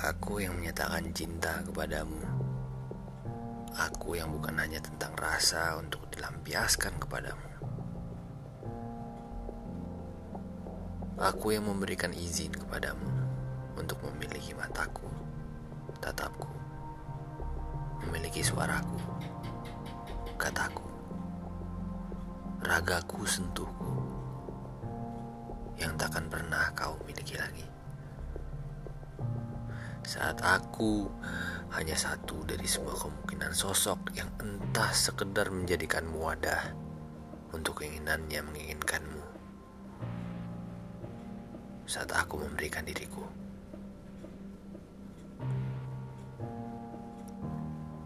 Aku yang menyatakan cinta kepadamu. Aku yang bukan hanya tentang rasa untuk dilampiaskan kepadamu. Aku yang memberikan izin kepadamu untuk memiliki mataku, tatapku, memiliki suaraku, kataku, ragaku, sentuhku, yang takkan pernah Saat aku hanya satu dari semua kemungkinan sosok yang entah sekedar menjadikanmu wadah untuk keinginannya menginginkanmu. Saat aku memberikan diriku.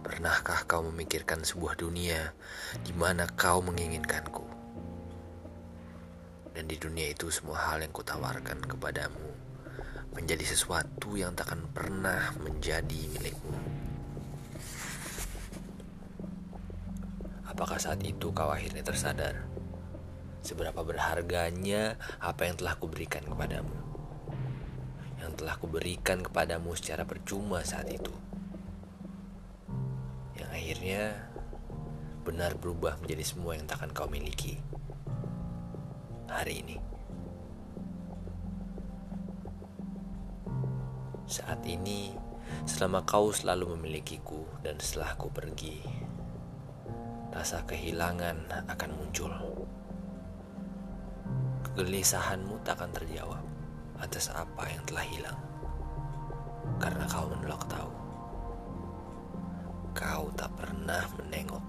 Pernahkah kau memikirkan sebuah dunia di mana kau menginginkanku? Dan di dunia itu semua hal yang kutawarkan kepadamu menjadi sesuatu yang takkan pernah menjadi milikmu. Apakah saat itu kau akhirnya tersadar seberapa berharganya apa yang telah kuberikan kepadamu? Yang telah kuberikan kepadamu secara percuma saat itu. Yang akhirnya benar berubah menjadi semua yang takkan kau miliki hari ini. Saat ini, selama kau selalu memilikiku dan setelah ku pergi, rasa kehilangan akan muncul. Kegelisahanmu tak akan terjawab atas apa yang telah hilang. Karena kau menolak tahu. Kau tak pernah menengok.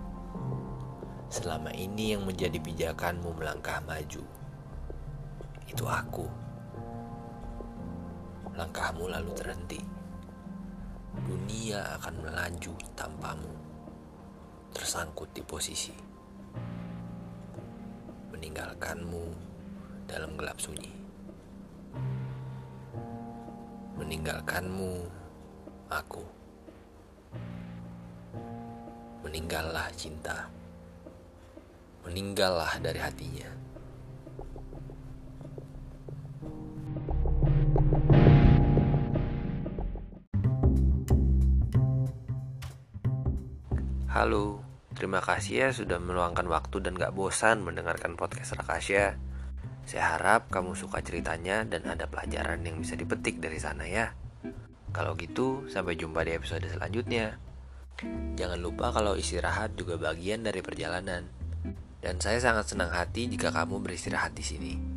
Selama ini yang menjadi pijakanmu melangkah maju. Itu aku langkahmu lalu terhenti. Dunia akan melaju tanpamu, tersangkut di posisi, meninggalkanmu dalam gelap sunyi, meninggalkanmu aku, meninggallah cinta, meninggallah dari hatinya. Halo, terima kasih ya sudah meluangkan waktu dan gak bosan mendengarkan podcast Rakasya. Saya harap kamu suka ceritanya dan ada pelajaran yang bisa dipetik dari sana ya. Kalau gitu, sampai jumpa di episode selanjutnya. Jangan lupa kalau istirahat juga bagian dari perjalanan. Dan saya sangat senang hati jika kamu beristirahat di sini.